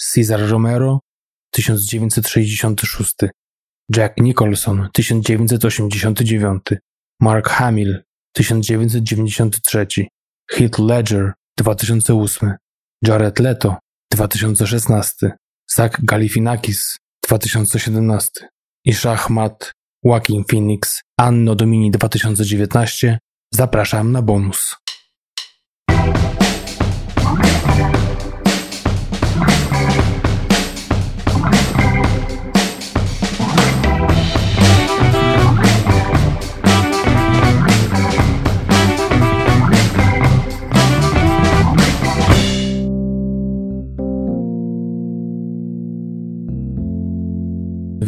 Cesar Romero 1966, Jack Nicholson 1989, Mark Hamill 1993, Heath Ledger 2008, Jared Leto 2016, Zach Galifianakis 2017 i szachmat Joaquin Phoenix Anno Domini 2019 zapraszam na bonus.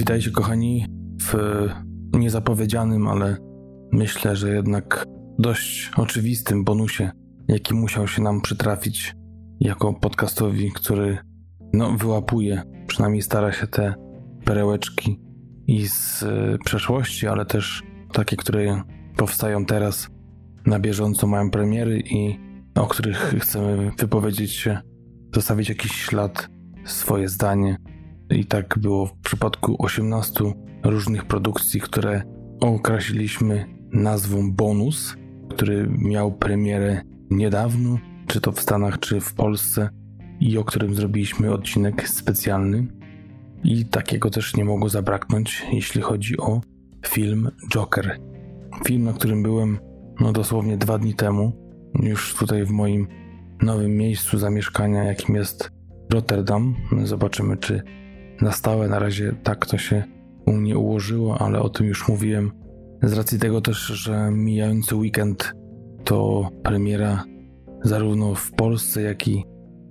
Witajcie kochani w niezapowiedzianym, ale myślę, że jednak dość oczywistym bonusie, jaki musiał się nam przytrafić jako podcastowi, który no, wyłapuje, przynajmniej stara się te perełeczki i z e, przeszłości, ale też takie, które powstają teraz na bieżąco, mają premiery i o których chcemy wypowiedzieć się, zostawić jakiś ślad, swoje zdanie. I tak było w przypadku 18 różnych produkcji, które określiliśmy nazwą bonus, który miał premierę niedawno, czy to w Stanach, czy w Polsce, i o którym zrobiliśmy odcinek specjalny. I takiego też nie mogło zabraknąć, jeśli chodzi o film Joker. Film, na którym byłem no dosłownie dwa dni temu, już tutaj w moim nowym miejscu zamieszkania, jakim jest Rotterdam. Zobaczymy, czy na stałe na razie tak to się u mnie ułożyło, ale o tym już mówiłem. Z racji tego też, że mijający weekend to premiera zarówno w Polsce, jak i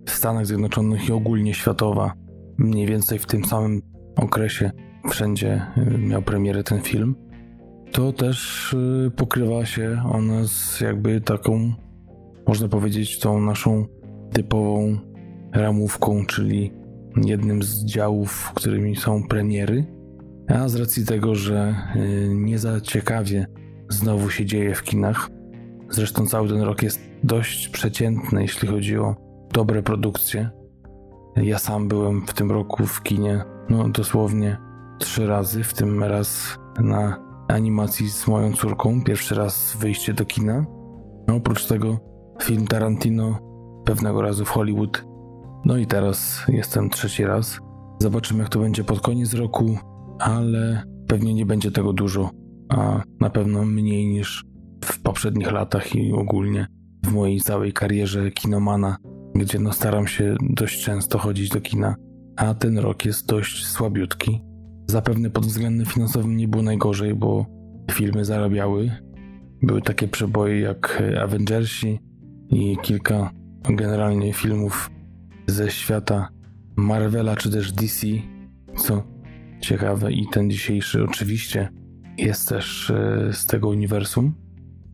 w Stanach Zjednoczonych i ogólnie światowa. Mniej więcej w tym samym okresie wszędzie y, miał premierę ten film. To też y, pokrywa się ona z jakby taką, można powiedzieć, tą naszą typową ramówką, czyli jednym z działów, którymi są premiery. A z racji tego, że y, nie za ciekawie znowu się dzieje w kinach, zresztą cały ten rok jest dość przeciętny, jeśli chodzi o dobre produkcje. Ja sam byłem w tym roku w kinie, no dosłownie trzy razy, w tym raz na animacji z moją córką, pierwszy raz wyjście do kina. No, oprócz tego film Tarantino pewnego razu w Hollywood no i teraz jestem trzeci raz. Zobaczymy, jak to będzie pod koniec roku, ale pewnie nie będzie tego dużo, a na pewno mniej niż w poprzednich latach i ogólnie w mojej całej karierze kinomana, gdzie no staram się dość często chodzić do kina, a ten rok jest dość słabiutki. Zapewne pod względem finansowym nie było najgorzej, bo filmy zarabiały. Były takie przeboje jak Avengersi i kilka generalnie filmów ze świata Marvela czy też DC, co ciekawe i ten dzisiejszy oczywiście jest też e, z tego uniwersum,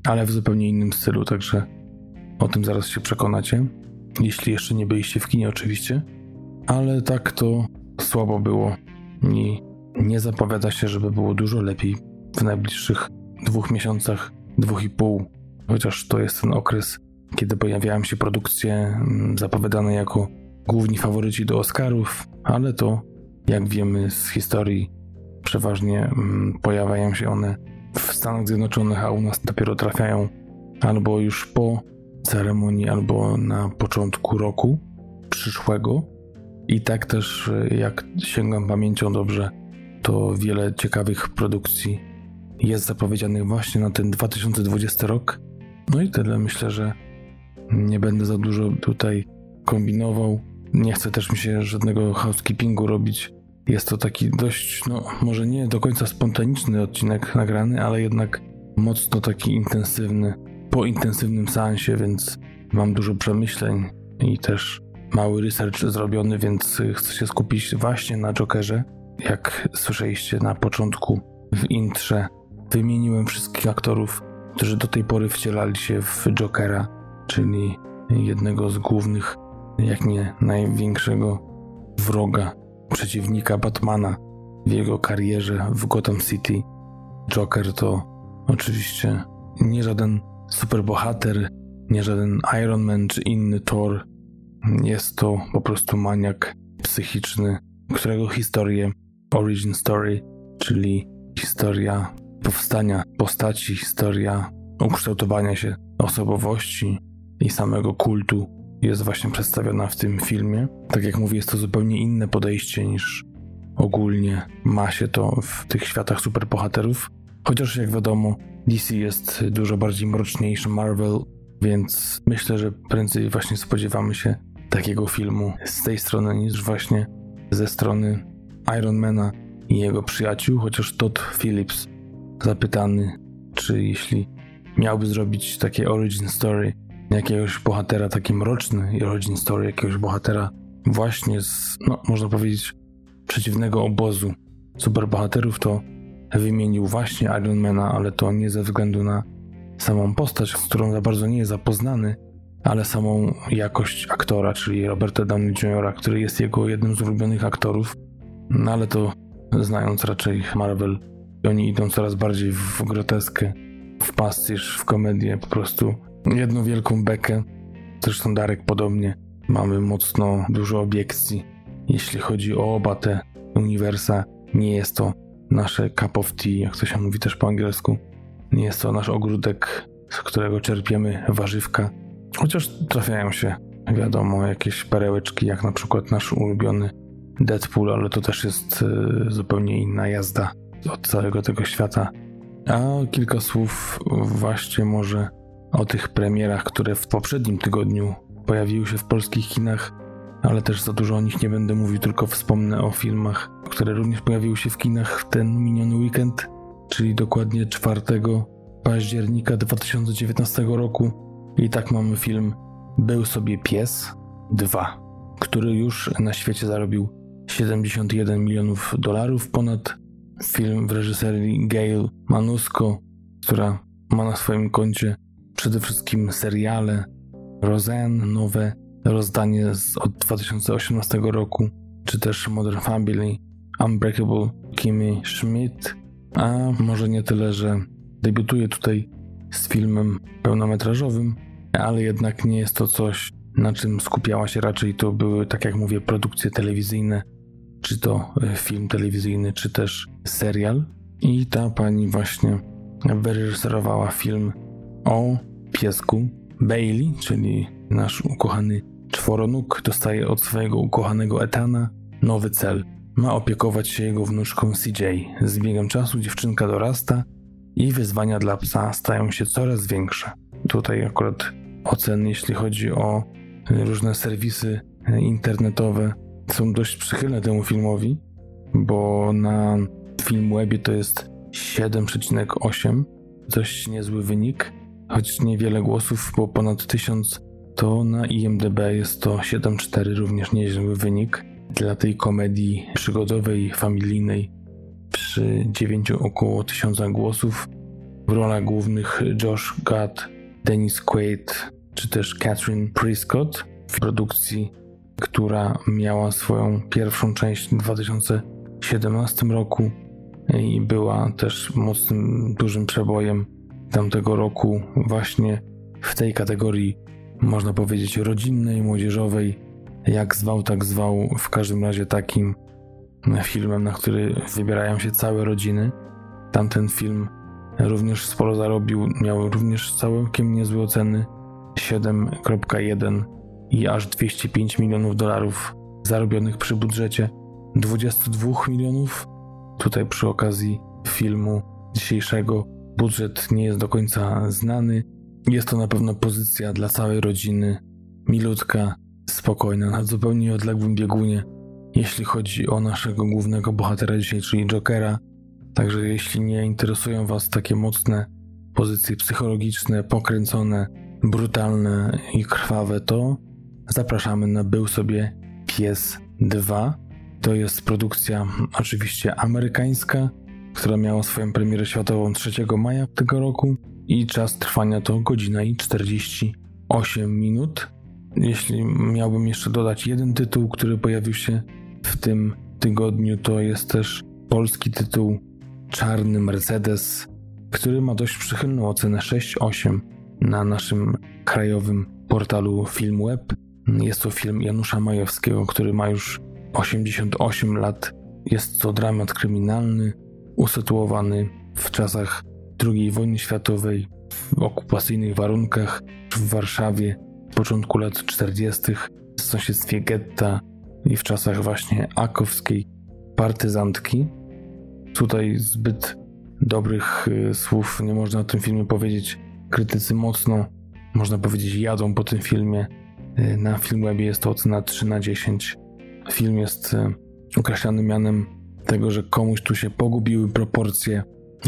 ale w zupełnie innym stylu, także o tym zaraz się przekonacie. Jeśli jeszcze nie byliście w kinie oczywiście, ale tak to słabo było i nie zapowiada się, żeby było dużo lepiej w najbliższych dwóch miesiącach, dwóch i pół, chociaż to jest ten okres, kiedy pojawiają się produkcje mm, zapowiadane jako główni faworyci do Oscarów, ale to, jak wiemy z historii, przeważnie mm, pojawiają się one w Stanach Zjednoczonych, a u nas dopiero trafiają albo już po ceremonii, albo na początku roku przyszłego. I tak też, jak sięgam pamięcią dobrze, to wiele ciekawych produkcji jest zapowiedzianych właśnie na ten 2020 rok. No i tyle. Myślę, że nie będę za dużo tutaj kombinował. Nie chcę też mi się żadnego housekeepingu robić. Jest to taki dość, no może nie do końca spontaniczny odcinek nagrany, ale jednak mocno taki intensywny, po intensywnym seansie, więc mam dużo przemyśleń i też mały research zrobiony, więc chcę się skupić właśnie na Jokerze. Jak słyszeliście na początku w intrze, wymieniłem wszystkich aktorów, którzy do tej pory wcielali się w Jokera, czyli jednego z głównych jak nie największego wroga, przeciwnika Batmana w jego karierze w Gotham City. Joker to oczywiście nie żaden superbohater, nie żaden Iron Man czy inny Thor. Jest to po prostu maniak, psychiczny, którego historię, origin story, czyli historia powstania postaci, historia ukształtowania się osobowości i samego kultu jest właśnie przedstawiona w tym filmie. Tak jak mówię, jest to zupełnie inne podejście niż ogólnie ma się to w tych światach superbohaterów. Chociaż jak wiadomo, DC jest dużo bardziej mroczniejszy Marvel, więc myślę, że prędzej właśnie spodziewamy się takiego filmu z tej strony niż właśnie ze strony Ironmana i jego przyjaciół, chociaż Todd Phillips zapytany, czy jeśli miałby zrobić takie origin story jakiegoś bohatera, taki mroczny origin story jakiegoś bohatera właśnie z, no można powiedzieć, przeciwnego obozu superbohaterów, to wymienił właśnie Ironmana, ale to nie ze względu na samą postać, z którą za bardzo nie jest zapoznany, ale samą jakość aktora, czyli Roberta Downey Jr., który jest jego jednym z ulubionych aktorów. No ale to znając raczej Marvel, oni idą coraz bardziej w groteskę, w pastisz, w komedię, po prostu jedną wielką bekę. Zresztą Darek podobnie. Mamy mocno dużo obiekcji. Jeśli chodzi o oba te uniwersa, nie jest to nasze cup of tea, jak to się mówi też po angielsku. Nie jest to nasz ogródek, z którego czerpiemy warzywka. Chociaż trafiają się, wiadomo, jakieś perełeczki, jak na przykład nasz ulubiony Deadpool, ale to też jest y, zupełnie inna jazda od całego tego świata. A kilka słów właśnie może o tych premierach, które w poprzednim tygodniu pojawiły się w polskich kinach, ale też za dużo o nich nie będę mówił, tylko wspomnę o filmach, które również pojawiły się w kinach w ten miniony weekend, czyli dokładnie 4 października 2019 roku. I tak mamy film Był sobie pies 2, który już na świecie zarobił 71 milionów dolarów ponad. Film w reżyserii Gail Manusko, która ma na swoim koncie przede wszystkim seriale Roseanne, nowe rozdanie z, od 2018 roku, czy też Modern Family, Unbreakable Kimmy Schmidt, a może nie tyle, że debiutuje tutaj z filmem pełnometrażowym, ale jednak nie jest to coś, na czym skupiała się raczej. To były, tak jak mówię, produkcje telewizyjne, czy to e, film telewizyjny, czy też serial. I ta pani właśnie wyreżyserowała film o piesku Bailey, czyli nasz ukochany czworonóg, dostaje od swojego ukochanego Etana nowy cel. Ma opiekować się jego wnuczką CJ. Z biegiem czasu dziewczynka dorasta i wyzwania dla psa stają się coraz większe. Tutaj akurat oceny, jeśli chodzi o różne serwisy internetowe, są dość przychylne temu filmowi, bo na Filmwebie to jest 7,8, dość niezły wynik, choć niewiele głosów, bo ponad 1000 to na IMDb jest to 7,4, również niezły wynik dla tej komedii przygodowej, familijnej przy 9 około 1000 głosów. W rolach głównych Josh Gad, Dennis Quaid czy też Catherine Prescott w produkcji, która miała swoją pierwszą część w 2017 roku i była też mocnym, dużym przebojem tamtego roku właśnie w tej kategorii można powiedzieć rodzinnej, młodzieżowej, jak zwał, tak zwał, w każdym razie takim filmem, na który wybierają się całe rodziny. Tamten film również sporo zarobił, miał również całkiem niezłe oceny 7.1 i aż 205 milionów dolarów zarobionych przy budżecie 22 milionów. Tutaj przy okazji filmu dzisiejszego budżet nie jest do końca znany. Jest to na pewno pozycja dla całej rodziny, milutka, spokojna, na zupełnie odległym biegunie, jeśli chodzi o naszego głównego bohatera dzisiaj, czyli Jokera. Także jeśli nie interesują Was takie mocne pozycje psychologiczne, pokręcone, brutalne i krwawe, to zapraszamy na Był sobie Pies 2. To jest produkcja oczywiście amerykańska, która miała swoją premierę światową 3 maja tego roku i czas trwania to godzina i 48 minut. Jeśli miałbym jeszcze dodać jeden tytuł, który pojawił się w tym tygodniu, to jest też polski tytuł Czarny Mercedes, który ma dość przychylną ocenę 6,8 na naszym krajowym portalu Filmweb. Jest to film Janusza Majewskiego, który ma już 88 lat. Jest to dramat kryminalny, usytuowany w czasach II wojny światowej, w okupacyjnych warunkach w Warszawie w początku lat 40., w sąsiedztwie getta i w czasach właśnie akowskiej partyzantki. Tutaj zbyt dobrych y, słów nie można o tym filmie powiedzieć. Krytycy mocno, można powiedzieć, jadą po tym filmie. Y, na Filmwebie jest to ocena 3 na 10. Film jest y, określany mianem tego, że komuś tu się pogubiły proporcje.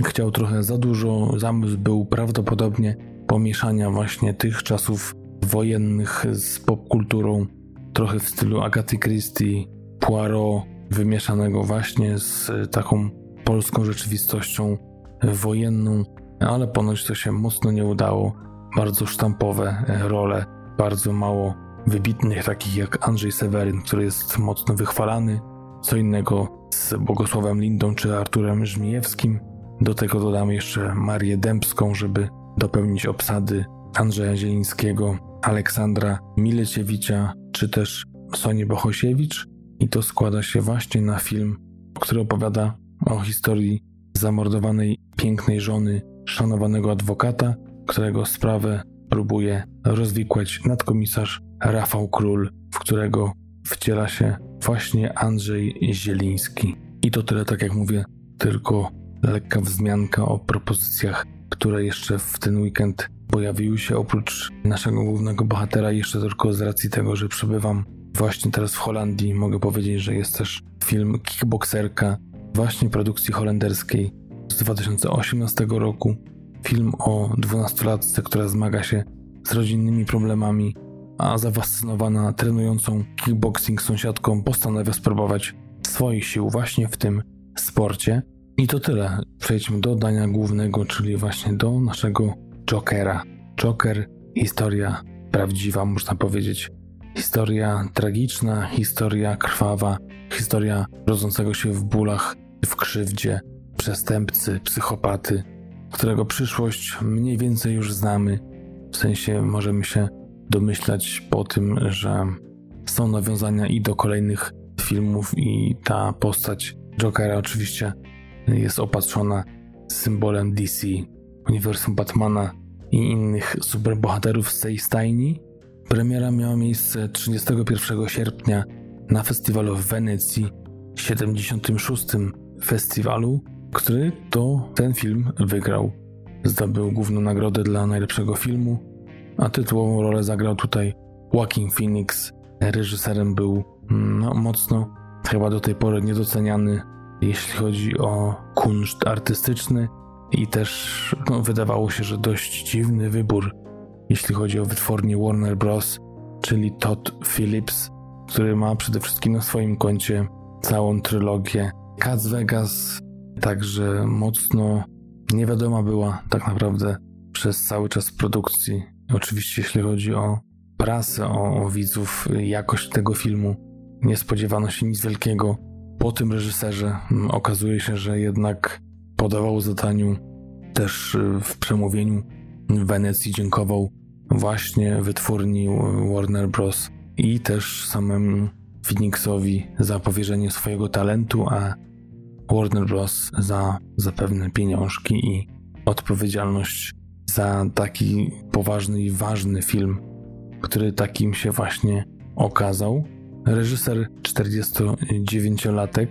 Chciał trochę za dużo. Zamysł był prawdopodobnie pomieszania właśnie tych czasów wojennych z popkulturą, trochę w stylu Agaty Christie, Poirot, wymieszanego właśnie z taką polską rzeczywistością wojenną, ale ponoć to się mocno nie udało. Bardzo sztampowe role, bardzo mało wybitnych, takich jak Andrzej Seweryn, który jest mocno wychwalany. Co innego z Bogosławem Lindą czy Arturem Żmijewskim. Do tego dodamy jeszcze Marię Dębską, żeby dopełnić obsady Andrzeja Zielińskiego, Aleksandra Mileciewicza czy też Sonię Bohosiewicz. I to składa się właśnie na film, który opowiada o historii zamordowanej pięknej żony szanowanego adwokata, którego sprawę próbuje rozwikłać nadkomisarz Rafał Król, w którego wciela się właśnie Andrzej Zieliński. I to tyle, tak jak mówię, tylko lekka wzmianka o propozycjach, które jeszcze w ten weekend pojawiły się oprócz naszego głównego bohatera, jeszcze tylko z racji tego, że przebywam właśnie teraz w Holandii, mogę powiedzieć, że jest też film Kickboxerka, właśnie produkcji holenderskiej z 2018 roku. Film o dwunastolatce, która zmaga się z rodzinnymi problemami, a zafascynowana trenującą kickboxing sąsiadką postanawia spróbować swoich sił właśnie w tym sporcie. I to tyle. Przejdźmy do dania głównego, czyli właśnie do naszego Jokera. Joker, historia prawdziwa, można powiedzieć. Historia tragiczna, historia krwawa, historia rodzącego się w bólach, w krzywdzie, przestępcy, psychopaty, którego przyszłość mniej więcej już znamy. W sensie możemy się domyślać po tym, że są nawiązania i do kolejnych filmów, i ta postać Jokera oczywiście jest opatrzona symbolem DC, uniwersum Batmana i innych superbohaterów z tej stajni. Premiera miała miejsce 31 sierpnia na festiwalu w Wenecji, 76. festiwalu, który to ten film wygrał. Zdobył główną nagrodę dla najlepszego filmu, a tytułową rolę zagrał tutaj Joaquin Phoenix. Reżyserem był no, mocno, chyba do tej pory niedoceniany, jeśli chodzi o kunszt artystyczny i też no, wydawało się, że dość dziwny wybór, jeśli chodzi o wytwórnię Warner Bros., czyli Todd Phillips, który ma przede wszystkim na swoim koncie całą trylogię Cats Vegas, także mocno niewiadoma była tak naprawdę przez cały czas produkcji. Oczywiście jeśli chodzi o prasę, o, o widzów, jakość tego filmu, nie spodziewano się nic wielkiego. Po tym reżyserze mm, okazuje się, że jednak podawał zadaniu też y, w przemówieniu w Wenecji dziękował właśnie wytwórni Warner Bros. i też samemu Phoenixowi za powierzenie swojego talentu, a Warner Bros. za zapewne pieniążki i odpowiedzialność za taki poważny i ważny film, który takim się właśnie okazał. Reżyser 49-latek,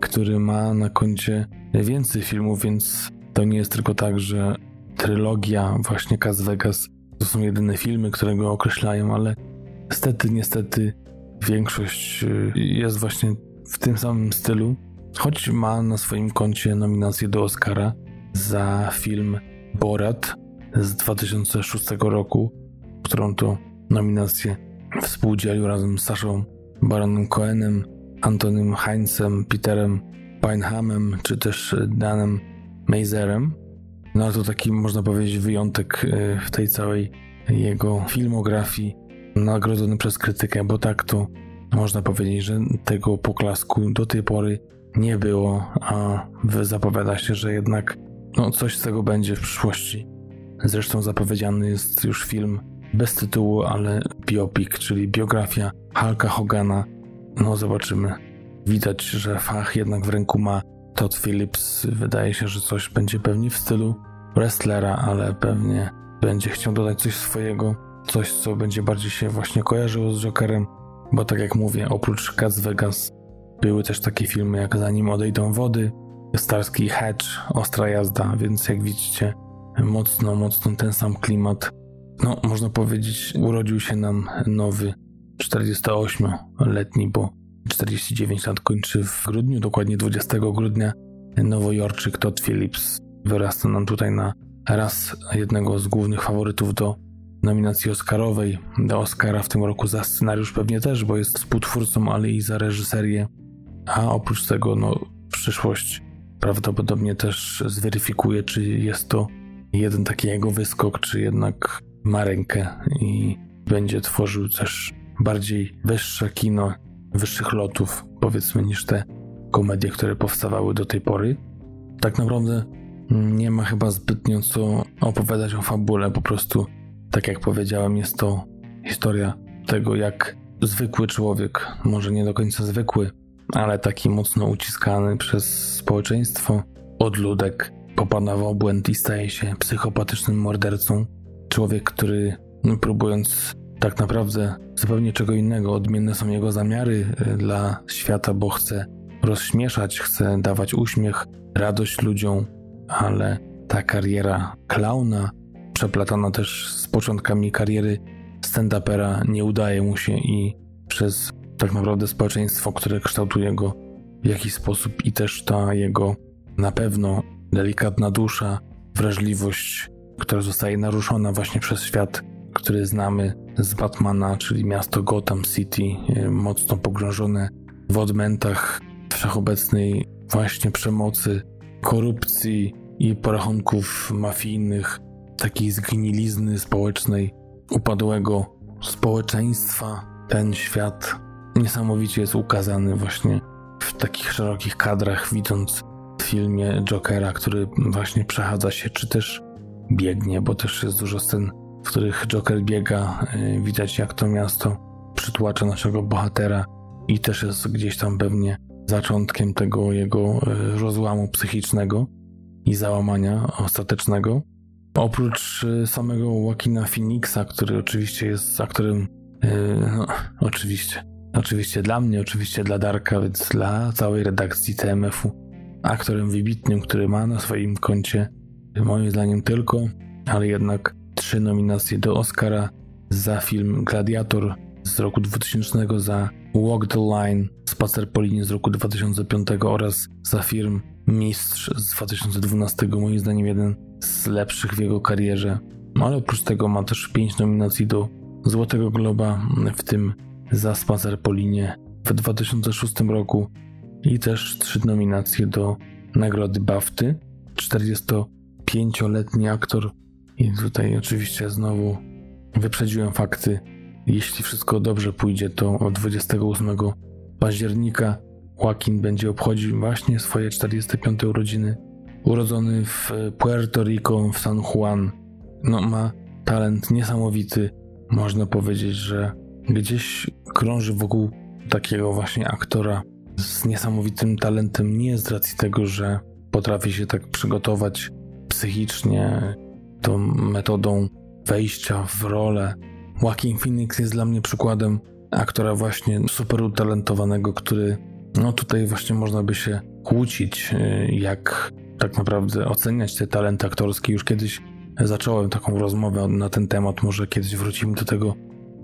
który ma na koncie więcej filmów, więc to nie jest tylko tak, że trylogia właśnie Cas Vegas to są jedyne filmy, które go określają, ale niestety, niestety większość y, jest właśnie w tym samym stylu, choć ma na swoim koncie nominację do Oscara za film Borat z 2006 roku, którą to nominację współdzielił razem z Saszą Baronem Cohenem, Antonym Heinzem, Peterem Pinehamem czy też Danem Mazerem. No to taki, można powiedzieć, wyjątek y, w tej całej jego filmografii, nagrodzony przez krytykę, bo tak to można powiedzieć, że tego poklasku do tej pory nie było, a zapowiada się, że jednak no, coś z tego będzie w przyszłości. Zresztą zapowiedziany jest już film bez tytułu, ale biopic, czyli biografia Hulka Hogana. No zobaczymy, widać, że fach jednak w ręku ma Todd Phillips. Wydaje się, że coś będzie pewnie w stylu wrestlera, ale pewnie będzie chciał dodać coś swojego, coś co będzie bardziej się właśnie kojarzyło z Jokerem, bo tak jak mówię, oprócz Cats Vegas były też takie filmy jak Zanim odejdą wody, Starski Hedge, Ostra jazda, więc jak widzicie mocno, mocno ten sam klimat. No, można powiedzieć, urodził się nam nowy 48-letni, bo 49 lat kończy w grudniu, dokładnie 20 grudnia. Nowojorczyk Todd Phillips wyrasta nam tutaj na raz jednego z głównych faworytów do nominacji Oscarowej, do Oscara w tym roku za scenariusz pewnie też, bo jest współtwórcą, ale i za reżyserię. A oprócz tego, no, przyszłość prawdopodobnie też zweryfikuje, czy jest to jeden taki jego wyskok, czy jednak ma rękę i będzie tworzył też bardziej wyższe kino, wyższych lotów, powiedzmy, niż te komedie, które powstawały do tej pory. Tak naprawdę nie ma chyba zbytnio co opowiadać o fabule, po prostu, tak jak powiedziałem, jest to historia tego, jak zwykły człowiek, może nie do końca zwykły, ale taki mocno uciskany przez społeczeństwo, odludek, popada w obłęd i staje się psychopatycznym mordercą. Człowiek, który no, próbując tak naprawdę zupełnie czego innego, odmienne są jego zamiary e, dla świata, bo chce rozśmieszać, chce dawać uśmiech, radość ludziom, ale ta kariera klauna, przeplatana też z początkami kariery stand-upera, nie udaje mu się i przez tak naprawdę społeczeństwo, które kształtuje go w jakiś sposób i też ta jego na pewno delikatna dusza, wrażliwość, która zostaje naruszona właśnie przez świat, który znamy z Batmana, czyli miasto Gotham City, e, mocno pogrążone w odmętach wszechobecnej właśnie przemocy, korupcji i porachunków mafijnych, takiej zgnilizny społecznej, upadłego społeczeństwa. Ten świat niesamowicie jest ukazany właśnie w takich szerokich kadrach, widząc filmie Jokera, który właśnie przechadza się, czy też biegnie, bo też jest dużo scen, w których Joker biega. Y, widać, jak to miasto przytłacza naszego bohatera i też jest gdzieś tam pewnie zaczątkiem tego jego y, rozłamu psychicznego i załamania ostatecznego. Oprócz y, samego Joaquina Phoenixa, który oczywiście jest aktorem, no, oczywiście, oczywiście dla mnie, oczywiście dla Darka, więc dla całej redakcji TMF-u, aktorem wybitnym, który ma na swoim koncie, moim zdaniem tylko, ale jednak trzy nominacje do Oscara za film Gladiator z roku 2000, za Walk the Line, Spacer po linii z roku 2005 oraz za film Mistrz z 2012, moim zdaniem jeden z lepszych w jego karierze. No, ale oprócz tego ma też pięć nominacji do Złotego Globa, w tym za Spacer po linie w 2006 roku i też trzy nominacje do Nagrody BAFTY. 45-letni aktor i tutaj oczywiście znowu wyprzedziłem fakty. Jeśli wszystko dobrze pójdzie, to 28 października Joaquin będzie obchodził właśnie swoje 45 urodziny. Urodzony w Puerto Rico, w San Juan. No, ma talent niesamowity. Można powiedzieć, że gdzieś krąży wokół takiego właśnie aktora z niesamowitym talentem, nie z racji tego, że potrafi się tak przygotować psychicznie, tą metodą wejścia w rolę. Joaquin Phoenix jest dla mnie przykładem aktora właśnie super utalentowanego, który no tutaj właśnie można by się kłócić, y, jak tak naprawdę oceniać te talenty aktorskie. Już kiedyś zacząłem taką rozmowę na ten temat, może kiedyś wrócimy do tego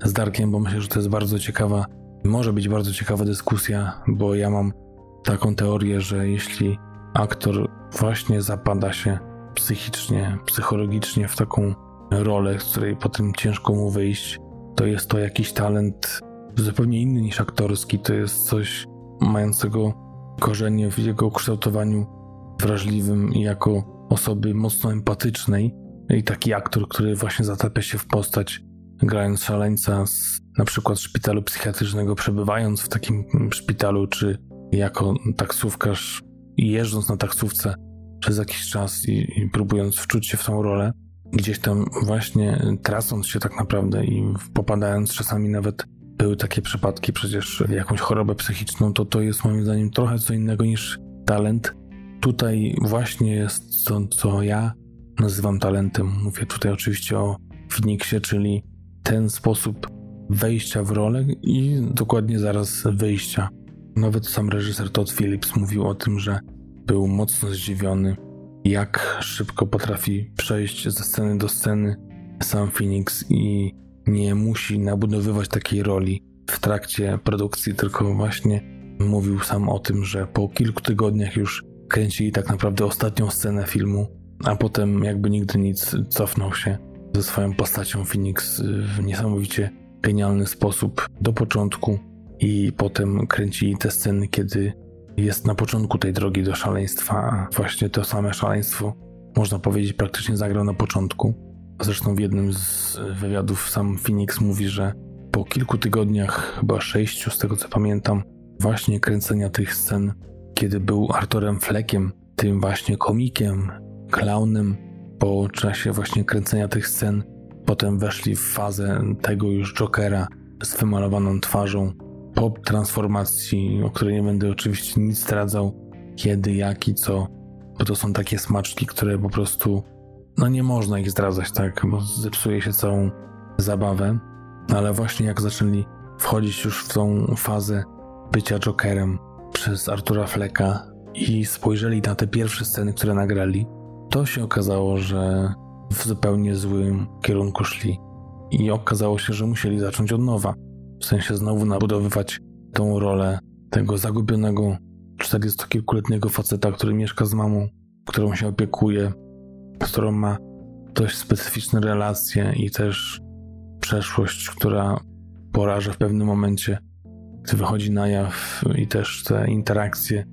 z Darkiem, bo myślę, że to jest bardzo ciekawa, może być bardzo ciekawa dyskusja, bo ja mam taką teorię, że jeśli aktor właśnie zapada się psychicznie, psychologicznie w taką rolę, z której potem ciężko mu wyjść, to jest to jakiś talent zupełnie inny niż aktorski. To jest coś mającego korzenie w jego kształtowaniu wrażliwym jako osoby mocno empatycznej. I taki aktor, który właśnie zatapia się w postać, grając szaleńca z na przykład szpitalu psychiatrycznego, przebywając w takim szpitalu, czy jako taksówkarz jeżdżąc na taksówce przez jakiś czas i, i próbując wczuć się w tą rolę, gdzieś tam właśnie tracąc się tak naprawdę i popadając czasami nawet były takie przypadki, przecież jakąś chorobę psychiczną, to to jest moim zdaniem trochę co innego niż talent. Tutaj właśnie jest to, co ja nazywam talentem. Mówię tutaj oczywiście o Phoenixie, czyli ten sposób wejścia w rolę i dokładnie zaraz wyjścia. Nawet sam reżyser Todd Phillips mówił o tym, że był mocno zdziwiony, jak szybko potrafi przejść ze sceny do sceny sam Phoenix i nie musi nabudowywać takiej roli w trakcie produkcji, tylko właśnie mówił sam o tym, że po kilku tygodniach już kręcili tak naprawdę ostatnią scenę filmu, a potem jakby nigdy nic cofnął się ze swoją postacią Phoenix w niesamowicie genialny sposób do początku i potem kręcili te sceny, kiedy jest na początku tej drogi do szaleństwa, a właśnie to same szaleństwo, można powiedzieć, praktycznie zagrał na początku. Zresztą w jednym z wywiadów sam Phoenix mówi, że po kilku tygodniach, chyba sześciu z tego co pamiętam, właśnie kręcenia tych scen, kiedy był Arturem Fleckiem, tym właśnie komikiem, klaunem, po czasie właśnie kręcenia tych scen, potem weszli w fazę tego już Jokera z wymalowaną twarzą, po transformacji, o której nie będę oczywiście nic zdradzał, kiedy, jak i co, bo to są takie smaczki, które po prostu, no nie można ich zdradzać, tak, bo zepsuje się całą zabawę, ale właśnie jak zaczęli wchodzić już w tą fazę bycia Jokerem przez Artura Flecka i spojrzeli na te pierwsze sceny, które nagrali, to się okazało, że w zupełnie złym kierunku szli. I okazało się, że musieli zacząć od nowa. W sensie znowu nabudowywać tą rolę tego zagubionego czterdziestokilkuletniego faceta, który mieszka z mamą, którą się opiekuje, z którą ma dość specyficzne relacje i też przeszłość, która poraża w pewnym momencie, gdy wychodzi na jaw i też te interakcje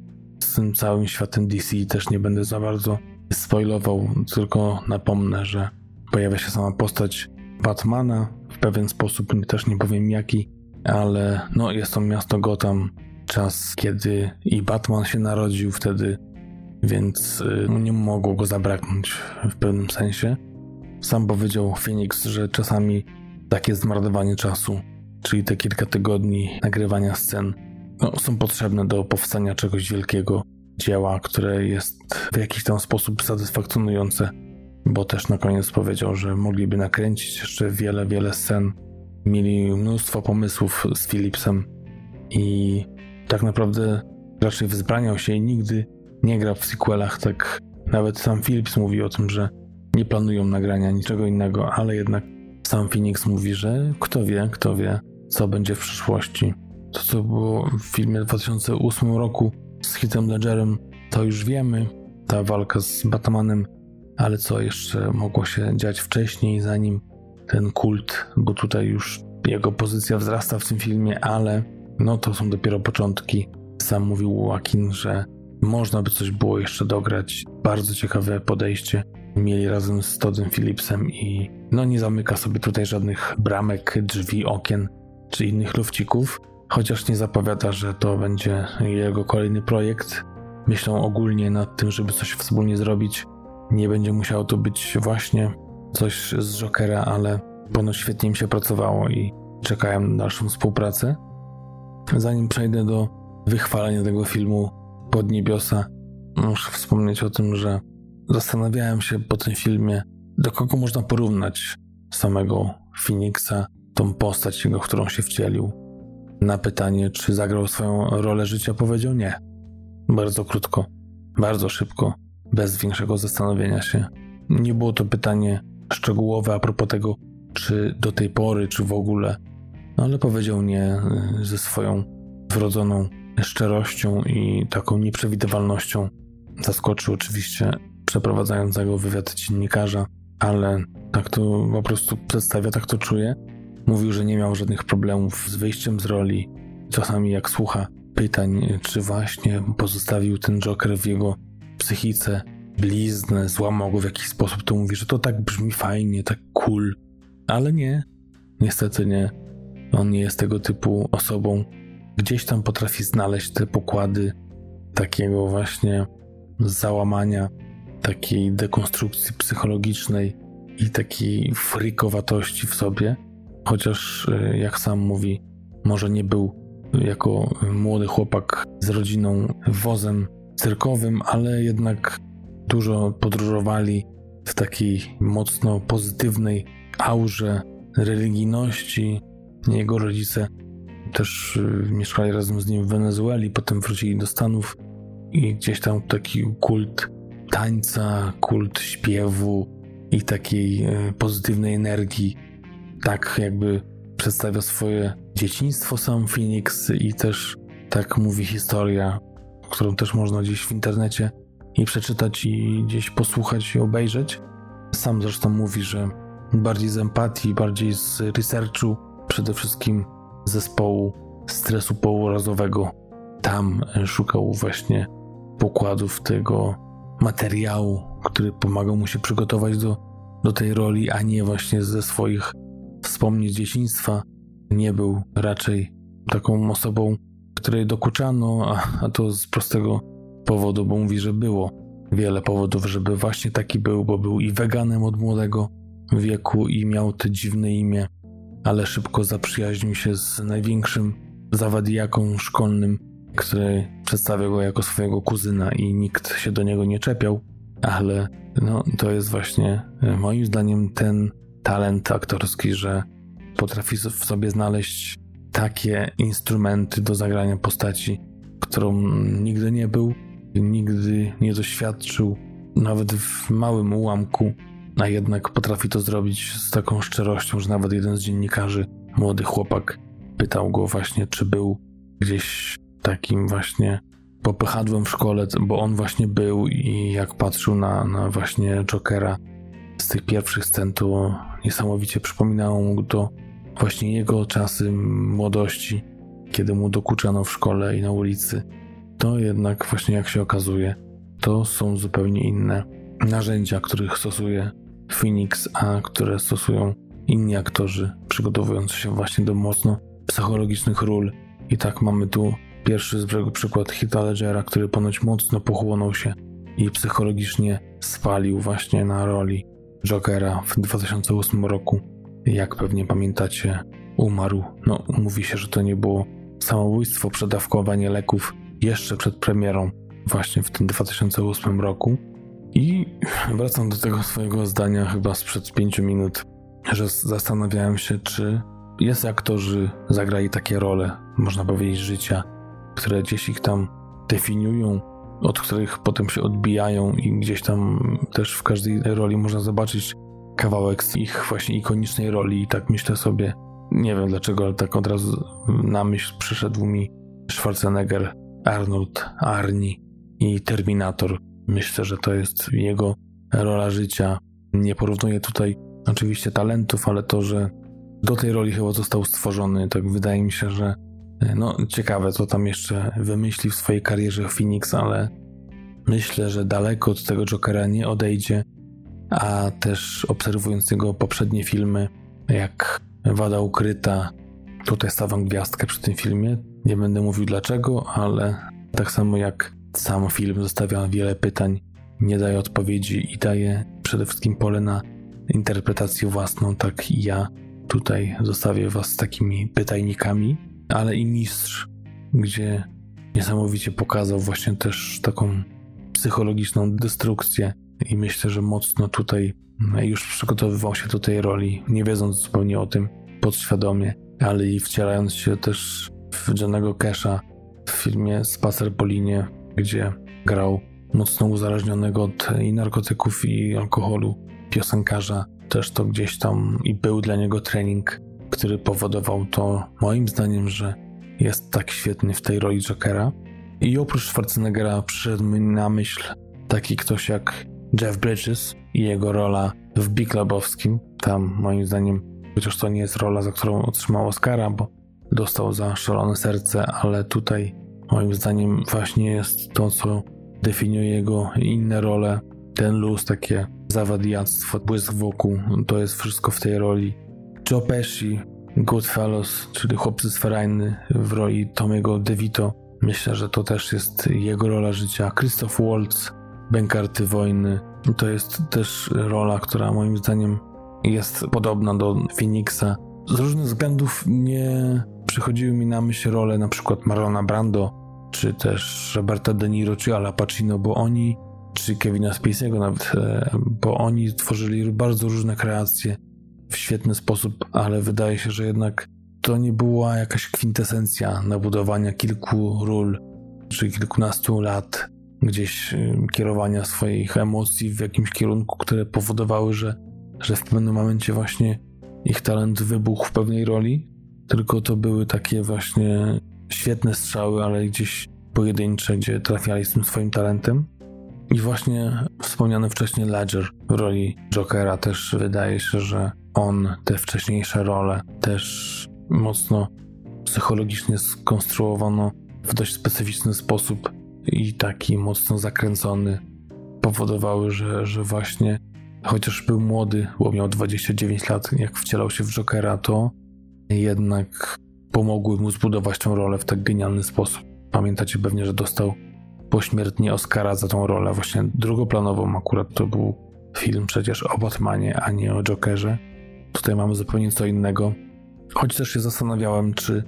z tym całym światem DC też nie będę za bardzo spoilował, tylko napomnę, że pojawia się sama postać Batmana. W pewien sposób, też nie powiem jaki, ale no jest to miasto Gotham, czas kiedy i Batman się narodził wtedy, więc y, nie mogło go zabraknąć w pewnym sensie. Sam powiedział Phoenix, że czasami takie zmarnowanie czasu, czyli te kilka tygodni nagrywania scen, no, są potrzebne do powstania czegoś wielkiego, dzieła, które jest w jakiś tam sposób satysfakcjonujące, bo też na koniec powiedział, że mogliby nakręcić jeszcze wiele, wiele scen. Mieli mnóstwo pomysłów z Philipsem i tak naprawdę raczej wzbraniał się i nigdy nie gra w sequelach. Tak nawet sam Philips mówi o tym, że nie planują nagrania niczego innego, ale jednak sam Phoenix mówi, że kto wie, kto wie, co będzie w przyszłości. To, co było w filmie 2008 roku z Hitem Ledgerem, to już wiemy. Ta walka z Batmanem, ale co jeszcze mogło się dziać wcześniej, zanim ten kult, bo tutaj już jego pozycja wzrasta w tym filmie, ale no to są dopiero początki. Sam mówił Joaquin, że można by coś było jeszcze dograć. Bardzo ciekawe podejście mieli razem z Toddem Phillipsem i no nie zamyka sobie tutaj żadnych bramek, drzwi, okien czy innych lufcików, chociaż nie zapowiada, że to będzie jego kolejny projekt. Myślą ogólnie nad tym, żeby coś wspólnie zrobić. Nie będzie musiało to być właśnie coś z Jokera, ale ponoć świetnie im się pracowało i czekają na dalszą współpracę. Zanim przejdę do wychwalenia tego filmu pod niebiosa, muszę wspomnieć o tym, że Zastanawiałem się po tym filmie, do kogo można porównać samego Phoenixa, tą postać jego, w którą się wcielił. Na pytanie, czy zagrał swoją rolę życia, powiedział nie. Bardzo krótko, bardzo szybko, bez większego zastanowienia się. Nie było to pytanie szczegółowe a propos tego, czy do tej pory, czy w ogóle, no ale powiedział nie y, ze swoją wrodzoną szczerością i taką nieprzewidywalnością. Zaskoczył oczywiście przeprowadzającego wywiad dziennikarza, ale tak to po prostu przedstawia, tak to czuje. Mówił, że nie miał żadnych problemów z wyjściem z roli. Czasami jak słucha pytań, czy właśnie pozostawił ten Joker w jego psychice bliznę, złamał go w jakiś sposób, to mówi, że to tak brzmi fajnie, tak cool. Ale nie, niestety nie. On nie jest tego typu osobą. Gdzieś tam potrafi znaleźć te pokłady takiego właśnie załamania, takiej dekonstrukcji psychologicznej i takiej frikowatości w sobie. Chociaż, y, jak sam mówi, może nie był jako młody chłopak z rodziną wozem cyrkowym, ale jednak dużo podróżowali w takiej mocno pozytywnej aurze religijności. Jego rodzice też y, mieszkali razem z nim w Wenezueli, potem wrócili do Stanów i gdzieś tam taki kult tańca, kult śpiewu i takiej y, pozytywnej energii. Tak jakby przedstawia swoje dzieciństwo sam Phoenix i też tak mówi historia, którą też można gdzieś w internecie i przeczytać i gdzieś posłuchać i obejrzeć. Sam zresztą mówi, że bardziej z empatii, bardziej z researchu, przede wszystkim zespołu stresu pourazowego. Tam szukał właśnie pokładów tego materiału, który pomagał mu się przygotować do, do tej roli, a nie właśnie ze swoich wspomnień dzieciństwa. Nie był raczej taką osobą, której dokuczano, a, a to z prostego powodu, bo mówi, że było wiele powodów, żeby właśnie taki był, bo był i weganem od młodego wieku i miał to dziwne imię, ale szybko zaprzyjaźnił się z największym zawadiaką szkolnym, który przedstawiał go jako swojego kuzyna i nikt się do niego nie czepiał, ale no, to jest właśnie e, moim zdaniem ten talent aktorski, że potrafi w sobie znaleźć takie instrumenty do zagrania postaci, którą nigdy nie był, nigdy nie doświadczył, nawet w małym ułamku, a jednak potrafi to zrobić z taką szczerością, że nawet jeden z dziennikarzy, młody chłopak, pytał go właśnie, czy był gdzieś takim właśnie popychadłem w szkole, bo on właśnie był i jak patrzył na, na właśnie Jokera z tych pierwszych scen, to niesamowicie przypominało mu to właśnie jego czasy młodości, kiedy mu dokuczano w szkole i na ulicy. To jednak właśnie jak się okazuje, to są zupełnie inne narzędzia, których stosuje Phoenix, a które stosują inni aktorzy, przygotowując się właśnie do mocno psychologicznych ról. I tak mamy tu pierwszy z brzegu przykład Hita Ledgera, który ponoć mocno pochłonął się i psychologicznie spalił właśnie na roli Jokera w 2008 roku. Jak pewnie pamiętacie, umarł. No, mówi się, że to nie było samobójstwo, przedawkowanie leków jeszcze przed premierą, właśnie w tym 2008 roku. I wracam do tego swojego zdania chyba sprzed pięciu minut, że zastanawiałem się, czy jest aktorzy zagrali takie role, można powiedzieć, życia, które gdzieś ich tam definiują, od których potem się odbijają i gdzieś tam też w każdej roli można zobaczyć kawałek z ich właśnie ikonicznej roli i tak myślę sobie, nie wiem dlaczego, ale tak od razu na myśl przyszedł mi Schwarzenegger, Arnold, Arnie i Terminator. Myślę, że to jest jego rola życia. Nie porównuję tutaj oczywiście talentów, ale to, że do tej roli chyba został stworzony, tak wydaje mi się, że no ciekawe, co tam jeszcze wymyśli w swojej karierze Phoenix, ale myślę, że daleko od tego Jokera nie odejdzie, a też obserwując jego poprzednie filmy, jak Wada Ukryta, tutaj stawiam gwiazdkę przy tym filmie, nie będę mówił dlaczego, ale tak samo jak sam film zostawia wiele pytań, nie daje odpowiedzi i daje przede wszystkim pole na interpretację własną, tak i ja tutaj zostawię was z takimi pytajnikami, ale i mistrz, gdzie niesamowicie pokazał właśnie też taką psychologiczną destrukcję i myślę, że mocno tutaj już przygotowywał się do tej roli, nie wiedząc zupełnie o tym podświadomie, ale i wcielając się też w Johnego Casha w filmie Spacer po linie, gdzie grał mocno uzależnionego od i narkotyków i alkoholu piosenkarza. Też to gdzieś tam i był dla niego trening, który powodował to moim zdaniem, że jest tak świetny w tej roli Jokera. I oprócz Schwarzeneggera przyszedł mi na myśl taki ktoś jak Jeff Bridges i jego rola w Big Lebowskim. Tam moim zdaniem, chociaż to nie jest rola, za którą otrzymał Oscara, bo dostał za szalone serce, ale tutaj moim zdaniem właśnie jest to, co definiuje jego inne role. Ten luz, takie zawadiactwo, błysk wokół, to jest wszystko w tej roli. Joe Pesci, Goodfellas, czyli Chłopcy z Ferajny w roli Tomiego DeVito. Myślę, że to też jest jego rola życia. Christoph Waltz, Bękarty Wojny. To jest też rola, która moim zdaniem jest podobna do Phoenixa z różnych względów nie przychodziły mi na myśl role na przykład Marlona Brando, czy też Roberta De Niro, czy Ala Pacino, bo oni, czy Kevina Spacey'ego nawet, e, bo oni tworzyli bardzo różne kreacje w świetny sposób, ale wydaje się, że jednak to nie była jakaś kwintesencja nabudowania kilku ról, czy kilkunastu lat gdzieś y, kierowania swoich emocji w jakimś kierunku, które powodowały, że, że w pewnym momencie właśnie ich talent wybuchł w pewnej roli, tylko to były takie właśnie świetne strzały, ale gdzieś pojedyncze, gdzie trafiali z tym swoim talentem. I właśnie wspomniany wcześniej Ledger w roli Jokera też wydaje się, że on te wcześniejsze role też mocno psychologicznie skonstruowano w dość specyficzny sposób i taki mocno zakręcony powodowały, że, że właśnie chociaż był młody, bo miał 29 lat, jak wcielał się w Jokera, to jednak pomogły mu zbudować tę rolę w tak genialny sposób. Pamiętacie pewnie, że dostał pośmiertnie Oscara za tą rolę, właśnie drugoplanową akurat to był film przecież o Batmanie, a nie o Jokerze. Tutaj mamy zupełnie co innego. Choć też się zastanawiałem, czy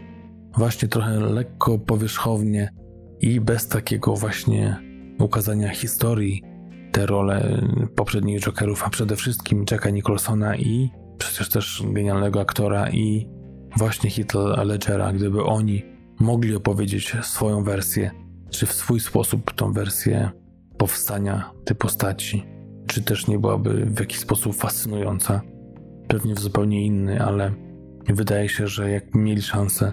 właśnie trochę lekko powierzchownie i bez takiego właśnie ukazania historii te role poprzednich Jokerów, a przede wszystkim Jacka Nicholsona i przecież też genialnego aktora i właśnie Heath Ledgera, gdyby oni mogli opowiedzieć swoją wersję, czy w swój sposób tą wersję powstania tej postaci, czy też nie byłaby w jakiś sposób fascynująca, pewnie w zupełnie inny, ale wydaje się, że jak mieli szansę,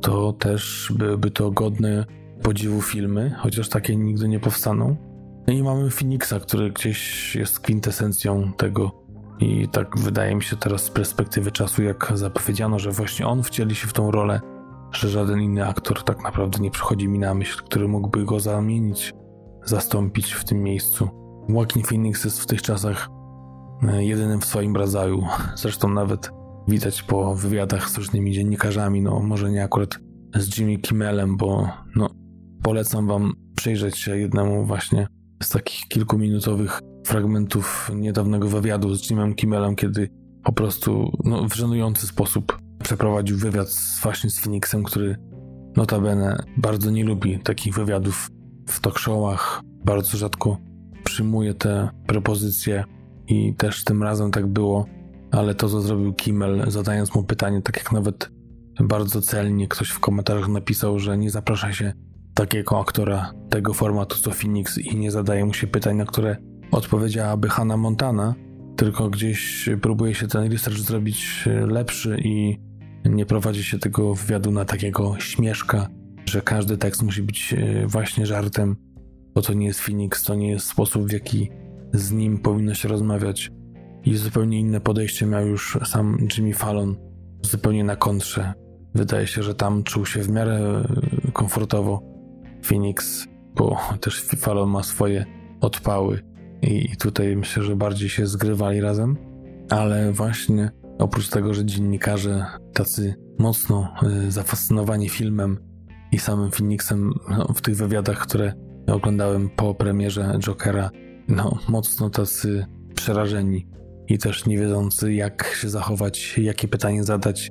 to też byłyby to godne podziwu filmy, chociaż takie nigdy nie powstaną. No i mamy Phoenixa, który gdzieś jest kwintesencją tego. I tak wydaje mi się teraz z perspektywy czasu, jak zapowiedziano, że właśnie on wcieli się w tą rolę, że żaden inny aktor tak naprawdę nie przychodzi mi na myśl, który mógłby go zamienić, zastąpić w tym miejscu. Joaquin Phoenix jest w tych czasach jedynym w swoim rodzaju. Zresztą nawet widać po wywiadach z różnymi dziennikarzami, no może nie akurat z Jimmy Kimmelem, bo no, polecam wam przyjrzeć się jednemu właśnie z takich kilkuminutowych fragmentów niedawnego wywiadu z Jimem Kimmelem, kiedy po prostu no, w żenujący sposób przeprowadził wywiad z, właśnie z Phoenixem, który notabene bardzo nie lubi takich wywiadów w talk showach, bardzo rzadko przyjmuje te propozycje i też tym razem tak było, ale to co zrobił Kimmel zadając mu pytanie, tak jak nawet bardzo celnie ktoś w komentarzach napisał, że nie zaprasza się takiego aktora tego formatu co Phoenix i nie zadaje mu się pytań, na które odpowiedziałaby Hannah Montana, tylko gdzieś próbuje się ten research zrobić lepszy i nie prowadzi się tego wywiadu na takiego śmieszka, że każdy tekst musi być e, właśnie żartem, bo to nie jest Phoenix, to nie jest sposób, w jaki z nim powinno się rozmawiać. I zupełnie inne podejście miał już sam Jimmy Fallon, zupełnie na kontrze. Wydaje się, że tam czuł się w miarę komfortowo Phoenix, bo też Fallon ma swoje odpały i tutaj myślę, że bardziej się zgrywali razem, ale właśnie oprócz tego, że dziennikarze tacy mocno y, zafascynowani filmem i samym Phoenixem no, w tych wywiadach, które oglądałem po premierze Jokera, no mocno tacy przerażeni i też nie wiedzący jak się zachować, jakie pytanie zadać,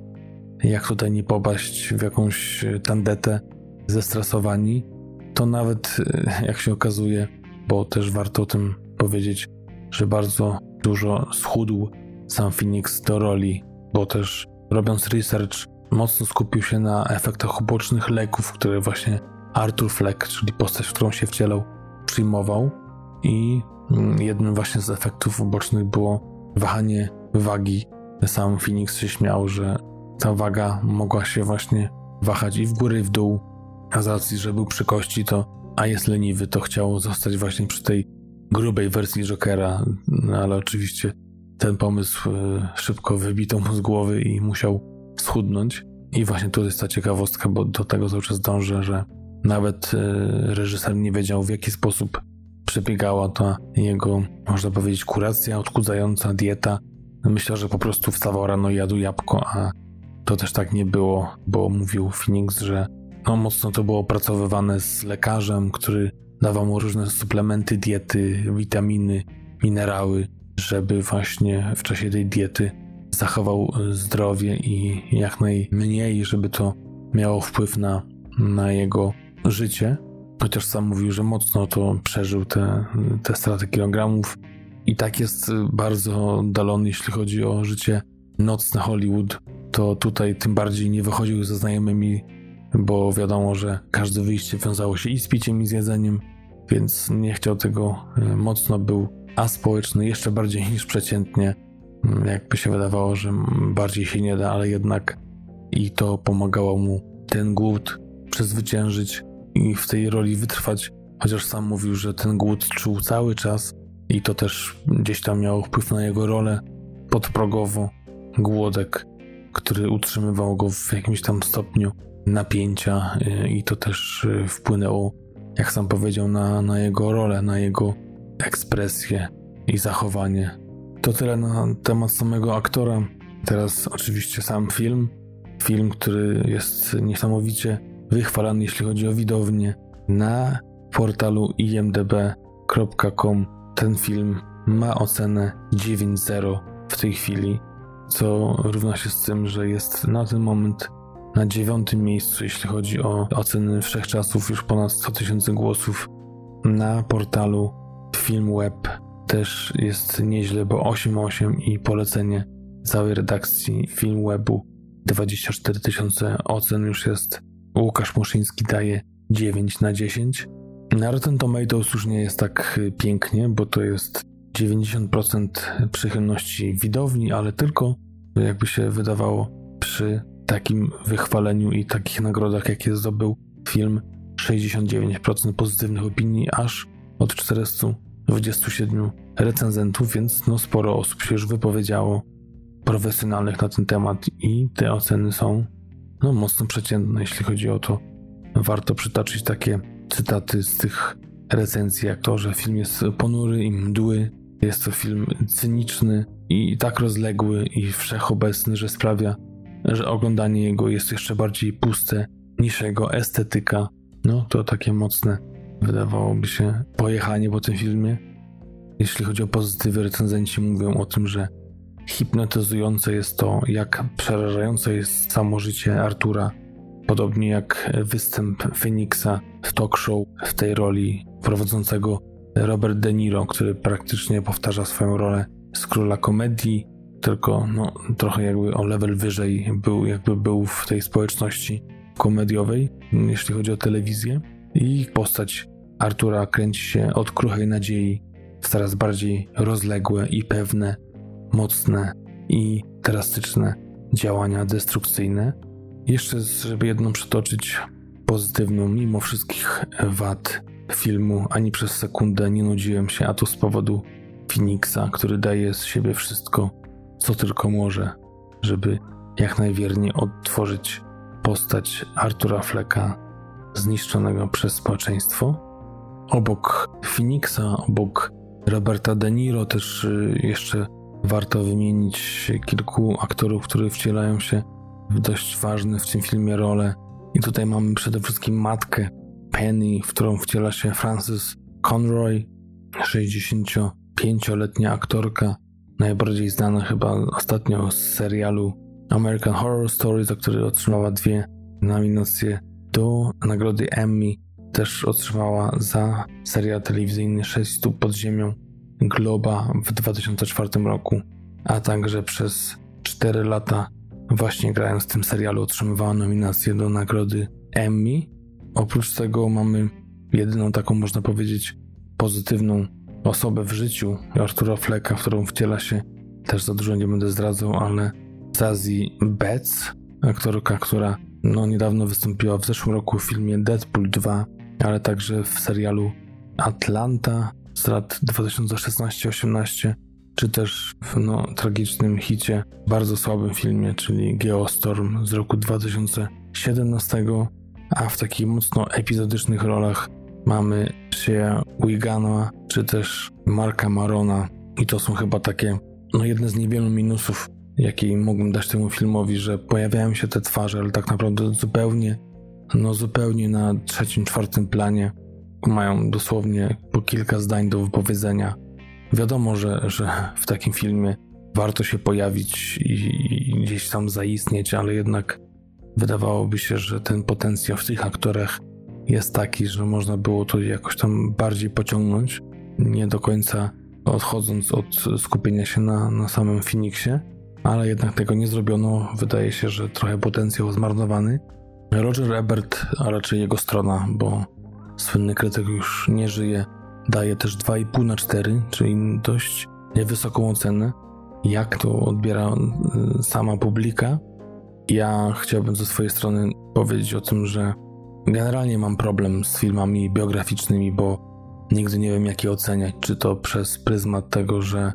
jak tutaj nie popaść w jakąś tandetę, zestresowani to nawet, e, jak się okazuje, bo też warto o tym powiedzieć, że bardzo dużo schudł sam Phoenix do roli, bo też robiąc research, mocno skupił się na efektach ubocznych leków, które właśnie Arthur Fleck, czyli postać, w którą się wcielał, przyjmował. I mm, jednym właśnie z efektów ubocznych było wahanie wagi. Sam Phoenix się śmiał, że ta waga mogła się właśnie wahać i w górę, i w dół, a z racji, że był przy kości, to a jest leniwy, to chciał zostać właśnie przy tej grubej wersji Jokera, no ale oczywiście ten pomysł e, szybko wybito mu z głowy i musiał schudnąć. I właśnie tu jest ta ciekawostka, bo do tego cały czas dążę, że nawet e, reżyser nie wiedział w jaki sposób przebiegała ta jego, można powiedzieć, kuracja, odkudzająca dieta. Myślę, że po prostu wstawał rano i jadł jabłko, a to też tak nie było, bo mówił Phoenix, że no, mocno to było opracowywane z lekarzem, który dawał mu różne suplementy diety, witaminy, minerały, żeby właśnie w czasie tej diety zachował zdrowie i jak najmniej, żeby to miało wpływ na, na jego życie. Chociaż sam mówił, że mocno to przeżył te, te straty kilogramów. I tak jest bardzo oddalony, jeśli chodzi o życie nocne Hollywood. To tutaj tym bardziej nie wychodził ze znajomymi, bo wiadomo, że każde wyjście wiązało się i z piciem, i z jedzeniem, więc nie chciał tego e, mocno. Był aspołeczny, jeszcze bardziej niż przeciętnie. Jakby się wydawało, że bardziej się nie da, ale jednak i to pomagało mu ten głód przezwyciężyć i w tej roli wytrwać, chociaż sam mówił, że ten głód czuł cały czas i to też gdzieś tam miało wpływ na jego rolę podprogowo. Głodek, który utrzymywał go w jakimś tam stopniu napięcia y, i to też y, wpłynęło, jak sam powiedział, na, na jego rolę, na jego ekspresję i zachowanie. To tyle na temat samego aktora. Teraz oczywiście sam film. Film, który jest niesamowicie wychwalany, jeśli chodzi o widownię. Na portalu imdb.com ten film ma ocenę 9.0 w tej chwili, co równa się z tym, że jest na ten moment na dziewiątym miejscu, jeśli chodzi o oceny wszechczasów, już ponad 100 tysięcy głosów. Na portalu FilmWeb też jest nieźle, bo 8.8 i polecenie całej redakcji FilmWebu 24 tysiące ocen już jest. Łukasz Muszyński daje 9 na 10. Na Rotten Tomatoes już nie jest tak pięknie, bo to jest 90% przychylności widowni, ale tylko jakby się wydawało przy takim wychwaleniu i takich nagrodach, jakie zdobył film, 69% pozytywnych opinii, aż od 427 recenzentów, więc no sporo osób się już wypowiedziało profesjonalnych na ten temat i te oceny są no mocno przeciętne, jeśli chodzi o to. Warto przytoczyć takie cytaty z tych recenzji, jak to, że film jest ponury i mdły, jest to film cyniczny i tak rozległy i wszechobecny, że sprawia, że oglądanie jego jest jeszcze bardziej puste niż jego estetyka. No to takie mocne wydawałoby się pojechanie po tym filmie. Jeśli chodzi o pozytywy, recenzenci mówią o tym, że hipnotyzujące jest to, jak przerażające jest samo życie Artura, podobnie jak występ Phoenixa w talk show w tej roli prowadzącego Robert De Niro, który praktycznie powtarza swoją rolę z króla komedii, tylko no, trochę jakby o level wyżej był, jakby był w tej społeczności komediowej, jeśli chodzi o telewizję. I postać Artura kręci się od kruchej nadziei w coraz bardziej rozległe i pewne, mocne i drastyczne działania destrukcyjne. Jeszcze, żeby jedną przytoczyć pozytywną, mimo wszystkich wad filmu, ani przez sekundę nie nudziłem się, a to z powodu Phoenixa, który daje z siebie wszystko, co tylko może, żeby jak najwierniej odtworzyć postać Artura Flecka zniszczonego przez społeczeństwo. Obok Phoenixa, obok Roberta De Niro też y, jeszcze warto wymienić kilku aktorów, którzy wcielają się w dość ważne w tym filmie role. I tutaj mamy przede wszystkim matkę Penny, w którą wciela się Frances Conroy, 65-letnia aktorka, najbardziej znana chyba ostatnio z serialu American Horror Story, za który otrzymała dwie nominacje do nagrody Emmy. Też otrzymała za serial telewizyjny 6 stóp pod ziemią Globa w 2004 roku, a także przez 4 lata właśnie grając w tym serialu otrzymywała nominację do nagrody Emmy. Oprócz tego mamy jedyną taką, można powiedzieć, pozytywną osobę w życiu Artura Flecka, w którą wciela się, też za dużo nie będę zdradzał, ale Zazie Betts, aktorka, która no, niedawno wystąpiła w zeszłym roku w filmie Deadpool 2, ale także w serialu Atlanta z lat 2016-18, czy też w no, tragicznym hicie, bardzo słabym filmie, czyli Geostorm z roku 2017, a w takich mocno epizodycznych rolach mamy Shea Wigana, czy też Marka Marona. I to są chyba takie no, jedne z niewielu minusów, jakie mógłbym dać temu filmowi, że pojawiają się te twarze, ale tak naprawdę zupełnie, no zupełnie na trzecim, czwartym planie mają dosłownie po kilka zdań do wypowiedzenia. Wiadomo, że, że w takim filmie warto się pojawić i, i gdzieś tam zaistnieć, ale jednak wydawałoby się, że ten potencjał w tych aktorach jest taki, że można było to jakoś tam bardziej pociągnąć, nie do końca odchodząc od skupienia się na, na samym Phoenixie, ale jednak tego nie zrobiono. Wydaje się, że trochę potencjał zmarnowany. Roger Ebert, a raczej jego strona, bo słynny krytyk już nie żyje, daje też 2,5 na 4, czyli dość wysoką ocenę. Jak to odbiera y, sama publika? Ja chciałbym ze swojej strony powiedzieć o tym, że generalnie mam problem z filmami biograficznymi, bo nigdy nie wiem, jak je oceniać. Czy to przez pryzmat tego, że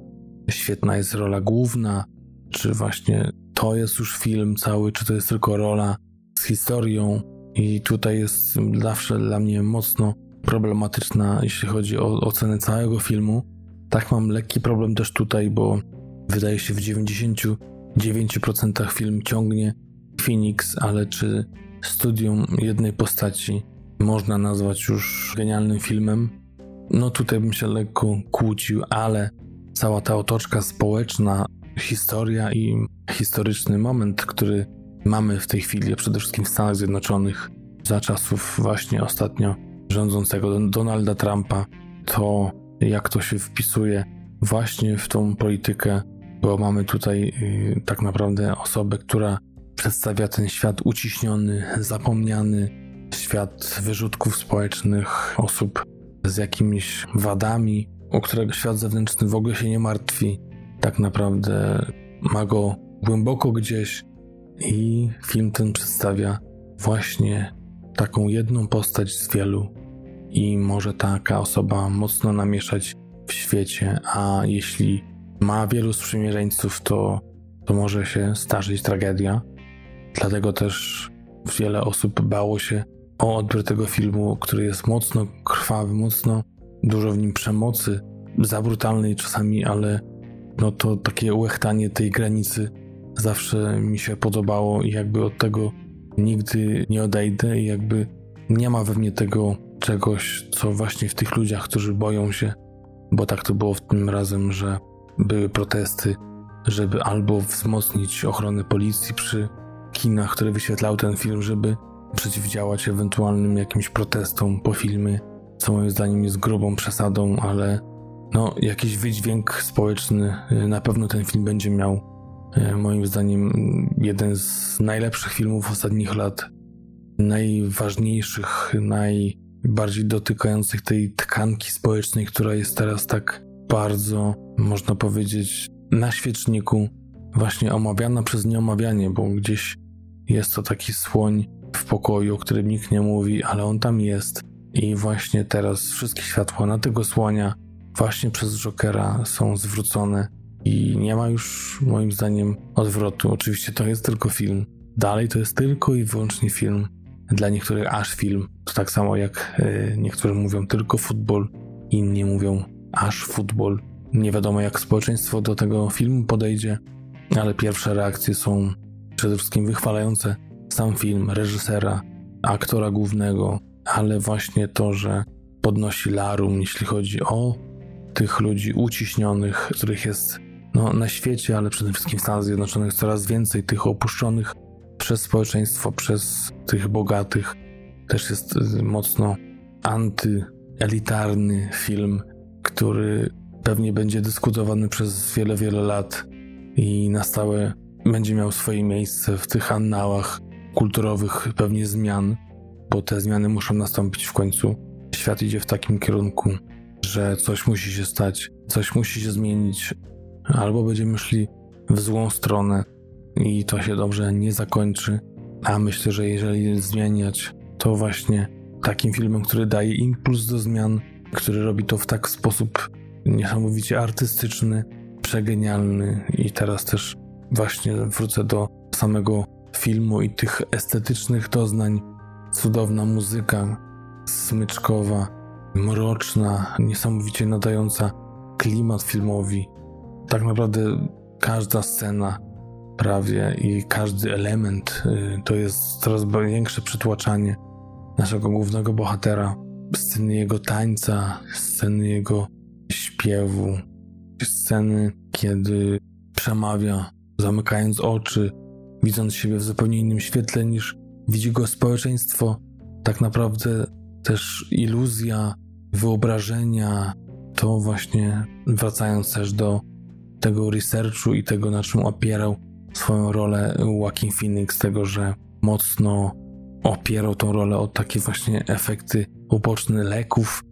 świetna jest rola główna, czy właśnie to jest już film cały, czy to jest tylko rola z historią. I tutaj jest zawsze dla mnie mocno problematyczna, jeśli chodzi o ocenę całego filmu. Tak mam lekki problem też tutaj, bo wydaje się w 99% film ciągnie Phoenix, ale czy studium jednej postaci można nazwać już genialnym filmem? No tutaj bym się lekko kłócił, ale cała ta otoczka społeczna, historia i historyczny moment, który mamy w tej chwili, przede wszystkim w Stanach Zjednoczonych, za czasów właśnie ostatnio rządzącego Donalda Trumpa, to jak to się wpisuje właśnie w tą politykę, bo mamy tutaj yy, tak naprawdę osobę, która przedstawia ten świat uciśniony, zapomniany, świat wyrzutków społecznych, osób z jakimiś wadami, o którego świat zewnętrzny w ogóle się nie martwi. Tak naprawdę ma go głęboko gdzieś i film ten przedstawia właśnie taką jedną postać z wielu i może taka osoba mocno namieszać w świecie, a jeśli ma wielu sprzymierzeńców, to, to może się zdarzyć tragedia. Dlatego też wiele osób bało się o odbiór tego filmu, który jest mocno krwawy, mocno dużo w nim przemocy, za brutalnej czasami, ale no to takie łechtanie tej granicy zawsze mi się podobało i jakby od tego nigdy nie odejdę i jakby nie ma we mnie tego czegoś, co właśnie w tych ludziach, którzy boją się, bo tak to było w tym razem, że były protesty, żeby albo wzmocnić ochronę policji przy kinach, które wyświetlały ten film, żeby przeciwdziałać ewentualnym jakimś protestom po filmie, co moim zdaniem jest grubą przesadą, ale no, jakiś wydźwięk społeczny y, na pewno ten film będzie miał. Y, moim zdaniem jeden z najlepszych filmów ostatnich lat, najważniejszych, najbardziej dotykających tej tkanki społecznej, która jest teraz tak bardzo, można powiedzieć, na świeczniku, właśnie omawiana przez nieomawianie, bo gdzieś jest to taki słoń w pokoju, o którym nikt nie mówi, ale on tam jest. I właśnie teraz wszystkie światła na tego słonia właśnie przez Jokera są zwrócone i nie ma już moim zdaniem odwrotu. Oczywiście to jest tylko film. Dalej to jest tylko i wyłącznie film. Dla niektórych aż film. To tak samo jak yy, niektórzy mówią tylko futbol, inni mówią aż futbol. Nie wiadomo jak społeczeństwo do tego filmu podejdzie, ale pierwsze reakcje są przede wszystkim wychwalające sam film, reżysera, aktora głównego, ale właśnie to, że podnosi larum, jeśli chodzi o tych ludzi uciśnionych, których jest no, na świecie, ale przede wszystkim w Stanach Zjednoczonych coraz więcej tych opuszczonych przez społeczeństwo, przez tych bogatych. Też jest y, mocno antyelitarny film, który pewnie będzie dyskutowany przez wiele, wiele lat i na stałe będzie miał swoje miejsce w tych annałach kulturowych pewnie zmian, bo te zmiany muszą nastąpić w końcu. Świat idzie w takim kierunku, że coś musi się stać, coś musi się zmienić, albo będziemy szli w złą stronę i to się dobrze nie zakończy. A myślę, że jeżeli zmieniać, to właśnie takim filmem, który daje impuls do zmian, który robi to w tak sposób niesamowicie artystyczny, przegenialny i teraz też właśnie wrócę do samego filmu i tych estetycznych doznań. Cudowna muzyka, smyczkowa, mroczna, niesamowicie nadająca klimat filmowi. Tak naprawdę każda scena prawie i każdy element y, to jest coraz większe przytłaczanie naszego głównego bohatera. Sceny jego tańca, sceny jego śpiewu, sceny, kiedy przemawia, zamykając oczy, widząc siebie w zupełnie innym świetle niż widzi go społeczeństwo. Tak naprawdę też iluzja wyobrażenia, to właśnie wracając też do tego researchu i tego, na czym opierał swoją rolę Joaquin Phoenix, tego, że mocno opierał tą rolę o takie właśnie efekty uboczne leków,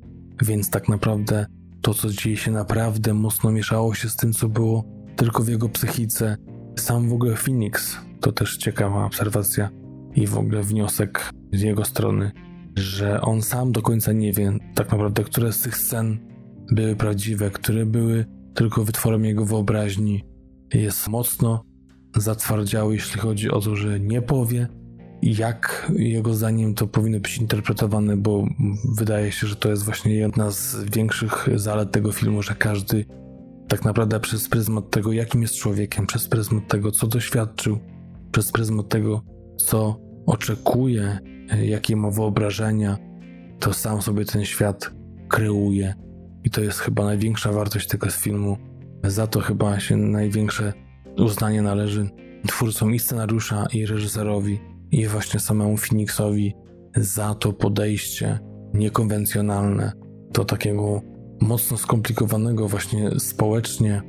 więc tak naprawdę to, co dzieje się naprawdę, mocno mieszało się z tym, co było tylko w jego psychice. Sam w ogóle Phoenix to też ciekawa obserwacja i w ogóle wniosek z jego strony, że on sam do końca nie wie tak naprawdę, które z tych scen były prawdziwe, które były tylko wytworem jego wyobraźni. Jest mocno zatwardziały, jeśli chodzi o to, że nie powie, jak jego zdaniem to powinno być interpretowane, bo wydaje się, że to jest właśnie jedna z większych zalet tego filmu, że każdy tak naprawdę przez pryzmat tego, jakim jest człowiekiem, przez pryzmat tego, co doświadczył, przez pryzmat tego, co oczekuje, jakie ma wyobrażenia, to sam sobie ten świat kreuje. I to jest chyba największa wartość tego filmu. Za to chyba się największe uznanie należy twórcom i scenariusza, i reżyserowi, i właśnie samemu Phoenixowi za to podejście niekonwencjonalne do takiego mocno skomplikowanego właśnie społecznie,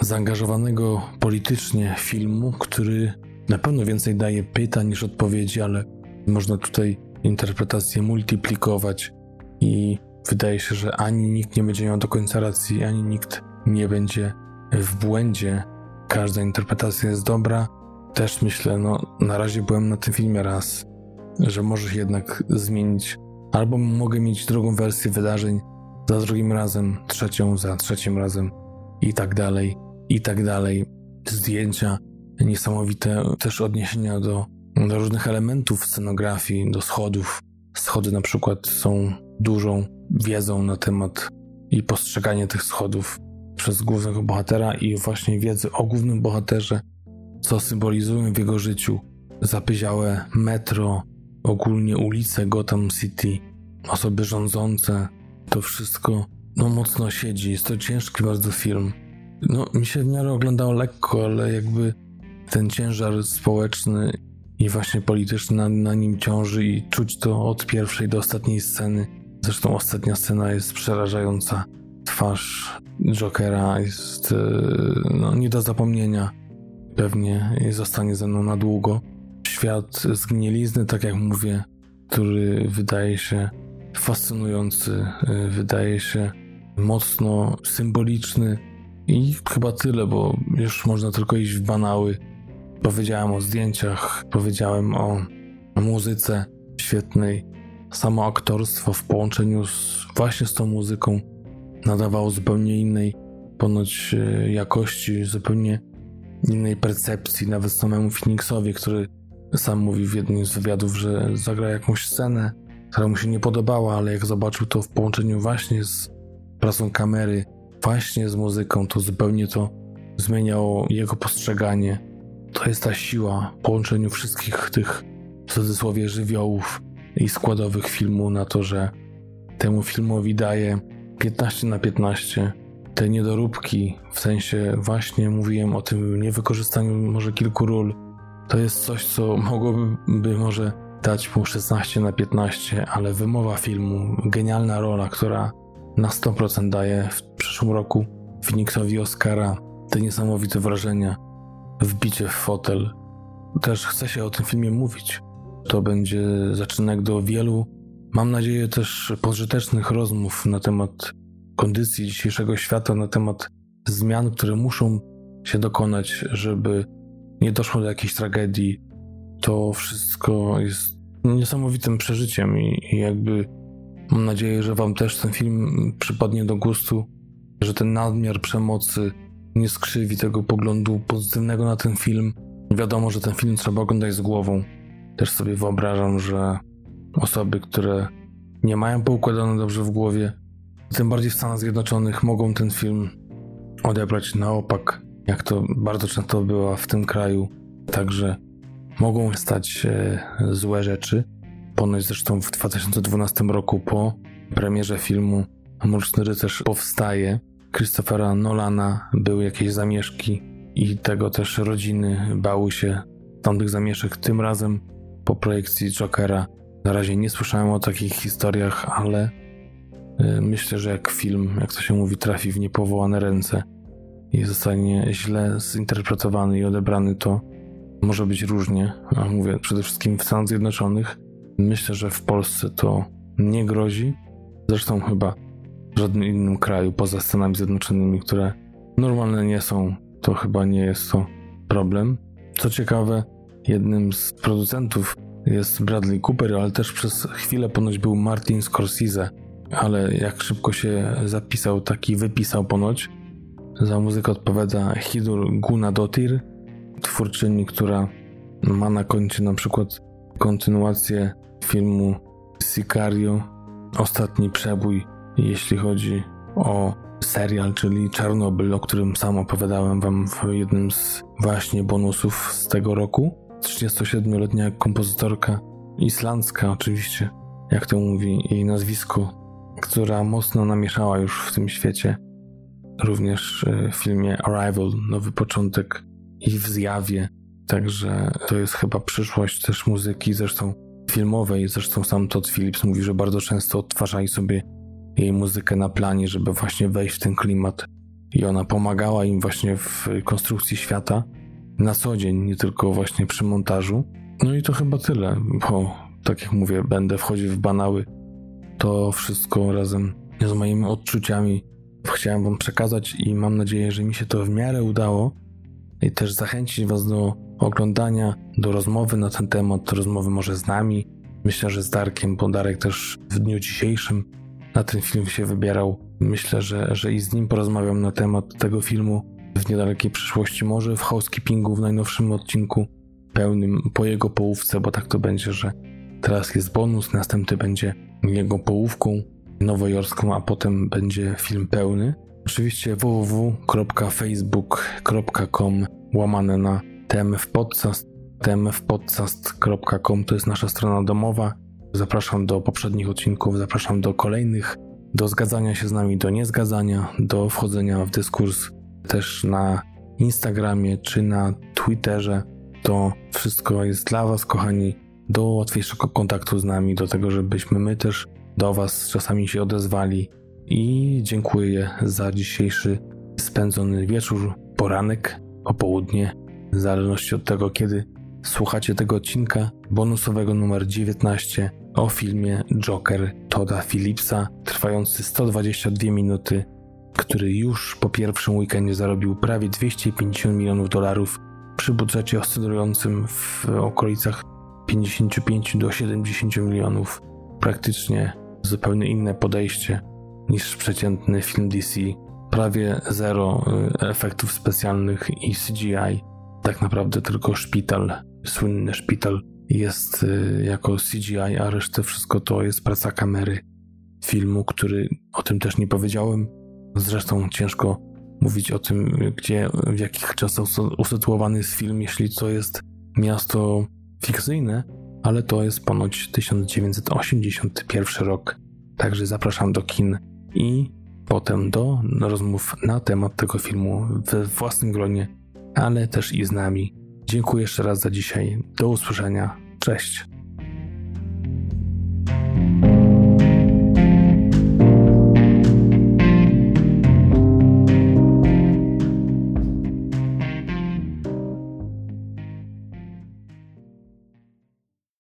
zaangażowanego politycznie filmu, który na pewno więcej daje pytań niż odpowiedzi, ale można tutaj interpretację multiplikować i wydaje się, że ani nikt nie będzie miał do końca racji, ani nikt nie będzie w błędzie. Każda interpretacja jest dobra. Też myślę, no na razie byłem na tym filmie raz, że możesz jednak zmienić, albo mogę mieć drugą wersję wydarzeń, za drugim razem, trzecią, za trzecim razem i tak dalej, i tak dalej. Zdjęcia, niesamowite też odniesienia do, do różnych elementów scenografii, do schodów. Schody na przykład są dużą wiedzą na temat i postrzeganie tych schodów przez głównego bohatera i właśnie wiedzy o głównym bohaterze, co symbolizują w jego życiu. Zapyziałe metro, ogólnie ulice Gotham City, osoby rządzące, to wszystko no mocno siedzi. Jest to ciężki bardzo film. No, mi się w miarę oglądało lekko, ale jakby ten ciężar społeczny i właśnie polityczny na, na nim ciąży i czuć to od pierwszej do ostatniej sceny. Zresztą ostatnia scena jest przerażająca. Twarz Jokera jest e, no, nie do zapomnienia. Pewnie zostanie ze mną na długo. Świat zgnilizny, tak jak mówię, który wydaje się fascynujący, y, wydaje się mocno symboliczny i chyba tyle, bo już można tylko iść w banały. Powiedziałem o zdjęciach, powiedziałem o muzyce świetnej. Samo aktorstwo w połączeniu z, właśnie z tą muzyką nadawało zupełnie innej ponoć y, jakości, zupełnie innej percepcji, nawet samemu Phoenixowi, który sam mówił w jednym z wywiadów, że zagra jakąś scenę, która mu się nie podobała, ale jak zobaczył to w połączeniu właśnie z pracą kamery, właśnie z muzyką, to zupełnie to zmieniało jego postrzeganie. To jest ta siła w połączeniu wszystkich tych w cudzysłowie żywiołów i składowych filmu na to, że temu filmowi daje 15 na 15. Te niedoróbki, w sensie właśnie mówiłem o tym niewykorzystaniu może kilku ról, to jest coś, co mogłoby może dać mu 16 na 15, ale wymowa filmu, genialna rola, która na 100% daje w przyszłym roku Phoenixowi Oscara te niesamowite wrażenia, wbicie w fotel. Też chce się o tym filmie mówić. To będzie zaczynek do wielu, mam nadzieję, też pożytecznych rozmów na temat kondycji dzisiejszego świata, na temat zmian, które muszą się dokonać, żeby nie doszło do jakiejś tragedii. To wszystko jest niesamowitym przeżyciem i, i jakby mam nadzieję, że Wam też ten film przypadnie do gustu, że ten nadmiar przemocy nie skrzywi tego poglądu pozytywnego na ten film. Wiadomo, że ten film trzeba oglądać z głową. Też sobie wyobrażam, że osoby, które nie mają poukładane dobrze w głowie, tym bardziej w Stanach Zjednoczonych, mogą ten film odebrać na opak, jak to bardzo często bywa w tym kraju. Także mogą stać się złe rzeczy. Ponoć zresztą w 2012 roku po premierze filmu Mroczny Rycerz powstaje Christophera Nolana były jakieś zamieszki i tego też rodziny bały się tamtych zamieszek. Tym razem po projekcji Jokera na razie nie słyszałem o takich historiach, ale y, myślę, że jak film, jak to się mówi, trafi w niepowołane ręce i zostanie źle zinterpretowany i odebrany, to może być różnie. A mówię przede wszystkim w Stanach Zjednoczonych. Myślę, że w Polsce to nie grozi. Zresztą chyba w żadnym innym kraju poza Stanami Zjednoczonymi, które normalne nie są, to chyba nie jest to problem. Co ciekawe, jednym z producentów jest Bradley Cooper, ale też przez chwilę ponoć był Martin Scorsese, ale jak szybko się zapisał, taki wypisał ponoć. Za muzykę odpowiada Hidur Gunadotir, twórczyni, która ma na koncie na przykład kontynuację filmu Sicario, Ostatni Przebój, jeśli chodzi o serial, czyli Czarnobyl, o którym sam opowiadałem wam w jednym z właśnie bonusów z tego roku. 37-letnia kompozytorka islandzka oczywiście, jak to mówi jej nazwisko, która mocno namieszała już w tym świecie. Również e, w filmie Arrival, Nowy Początek i w Zjawie. Także to jest chyba przyszłość też muzyki, zresztą filmowej. Zresztą sam Todd Phillips mówi, że bardzo często odtwarzali sobie jej muzykę na planie, żeby właśnie wejść w ten klimat. I ona pomagała im właśnie w konstrukcji świata na co dzień, nie tylko właśnie przy montażu. No i to chyba tyle, bo tak jak mówię, będę wchodził w banały. To wszystko razem z moimi odczuciami chciałem Wam przekazać i mam nadzieję, że mi się to w miarę udało i też zachęcić Was do oglądania, do rozmowy na ten temat, rozmowy może z nami. Myślę, że z Darkiem, bo Darek też w dniu dzisiejszym na ten film się wybierał. Myślę, że, że i z nim porozmawiam na temat tego filmu w niedalekiej przyszłości, może w housekeepingu w najnowszym odcinku pełnym po jego połówce, bo tak to będzie, że teraz jest bonus, następny będzie jego połówką nowojorską, a potem będzie film pełny. Oczywiście www.facebook.com łamane na tmfpodcast tmfpodcast.com to jest nasza strona domowa. Zapraszam do poprzednich odcinków, zapraszam do kolejnych, do zgadzania się z nami, do niezgadzania, do wchodzenia w dyskurs też na Instagramie czy na Twitterze. To wszystko jest dla Was, kochani, do łatwiejszego kontaktu z nami, do tego, żebyśmy my też do Was czasami się odezwali. I dziękuję za dzisiejszy spędzony wieczór, poranek, popołudnie, w zależności od tego, kiedy słuchacie tego odcinka bonusowego numer 19 o filmie Joker Toda Phillipsa, trwający 122 minuty który już po pierwszym weekendzie zarobił prawie 250 milionów dolarów przy budżecie oscylującym w okolicach 55 do 70 milionów. Praktycznie zupełnie inne podejście niż przeciętny film DC. Prawie zero y, efektów specjalnych i CGI. Tak naprawdę tylko szpital, słynny szpital jest y, jako CGI, a resztę wszystko to jest praca kamery filmu, który o tym też nie powiedziałem Zresztą ciężko mówić o tym, gdzie, w jakich czasach usytuowany jest film, jeśli to jest miasto fikcyjne, ale to jest ponoć 1981 rok. Także zapraszam do kin i potem do rozmów na temat tego filmu we własnym gronie, ale też i z nami. Dziękuję jeszcze raz za dzisiaj. Do usłyszenia. Cześć.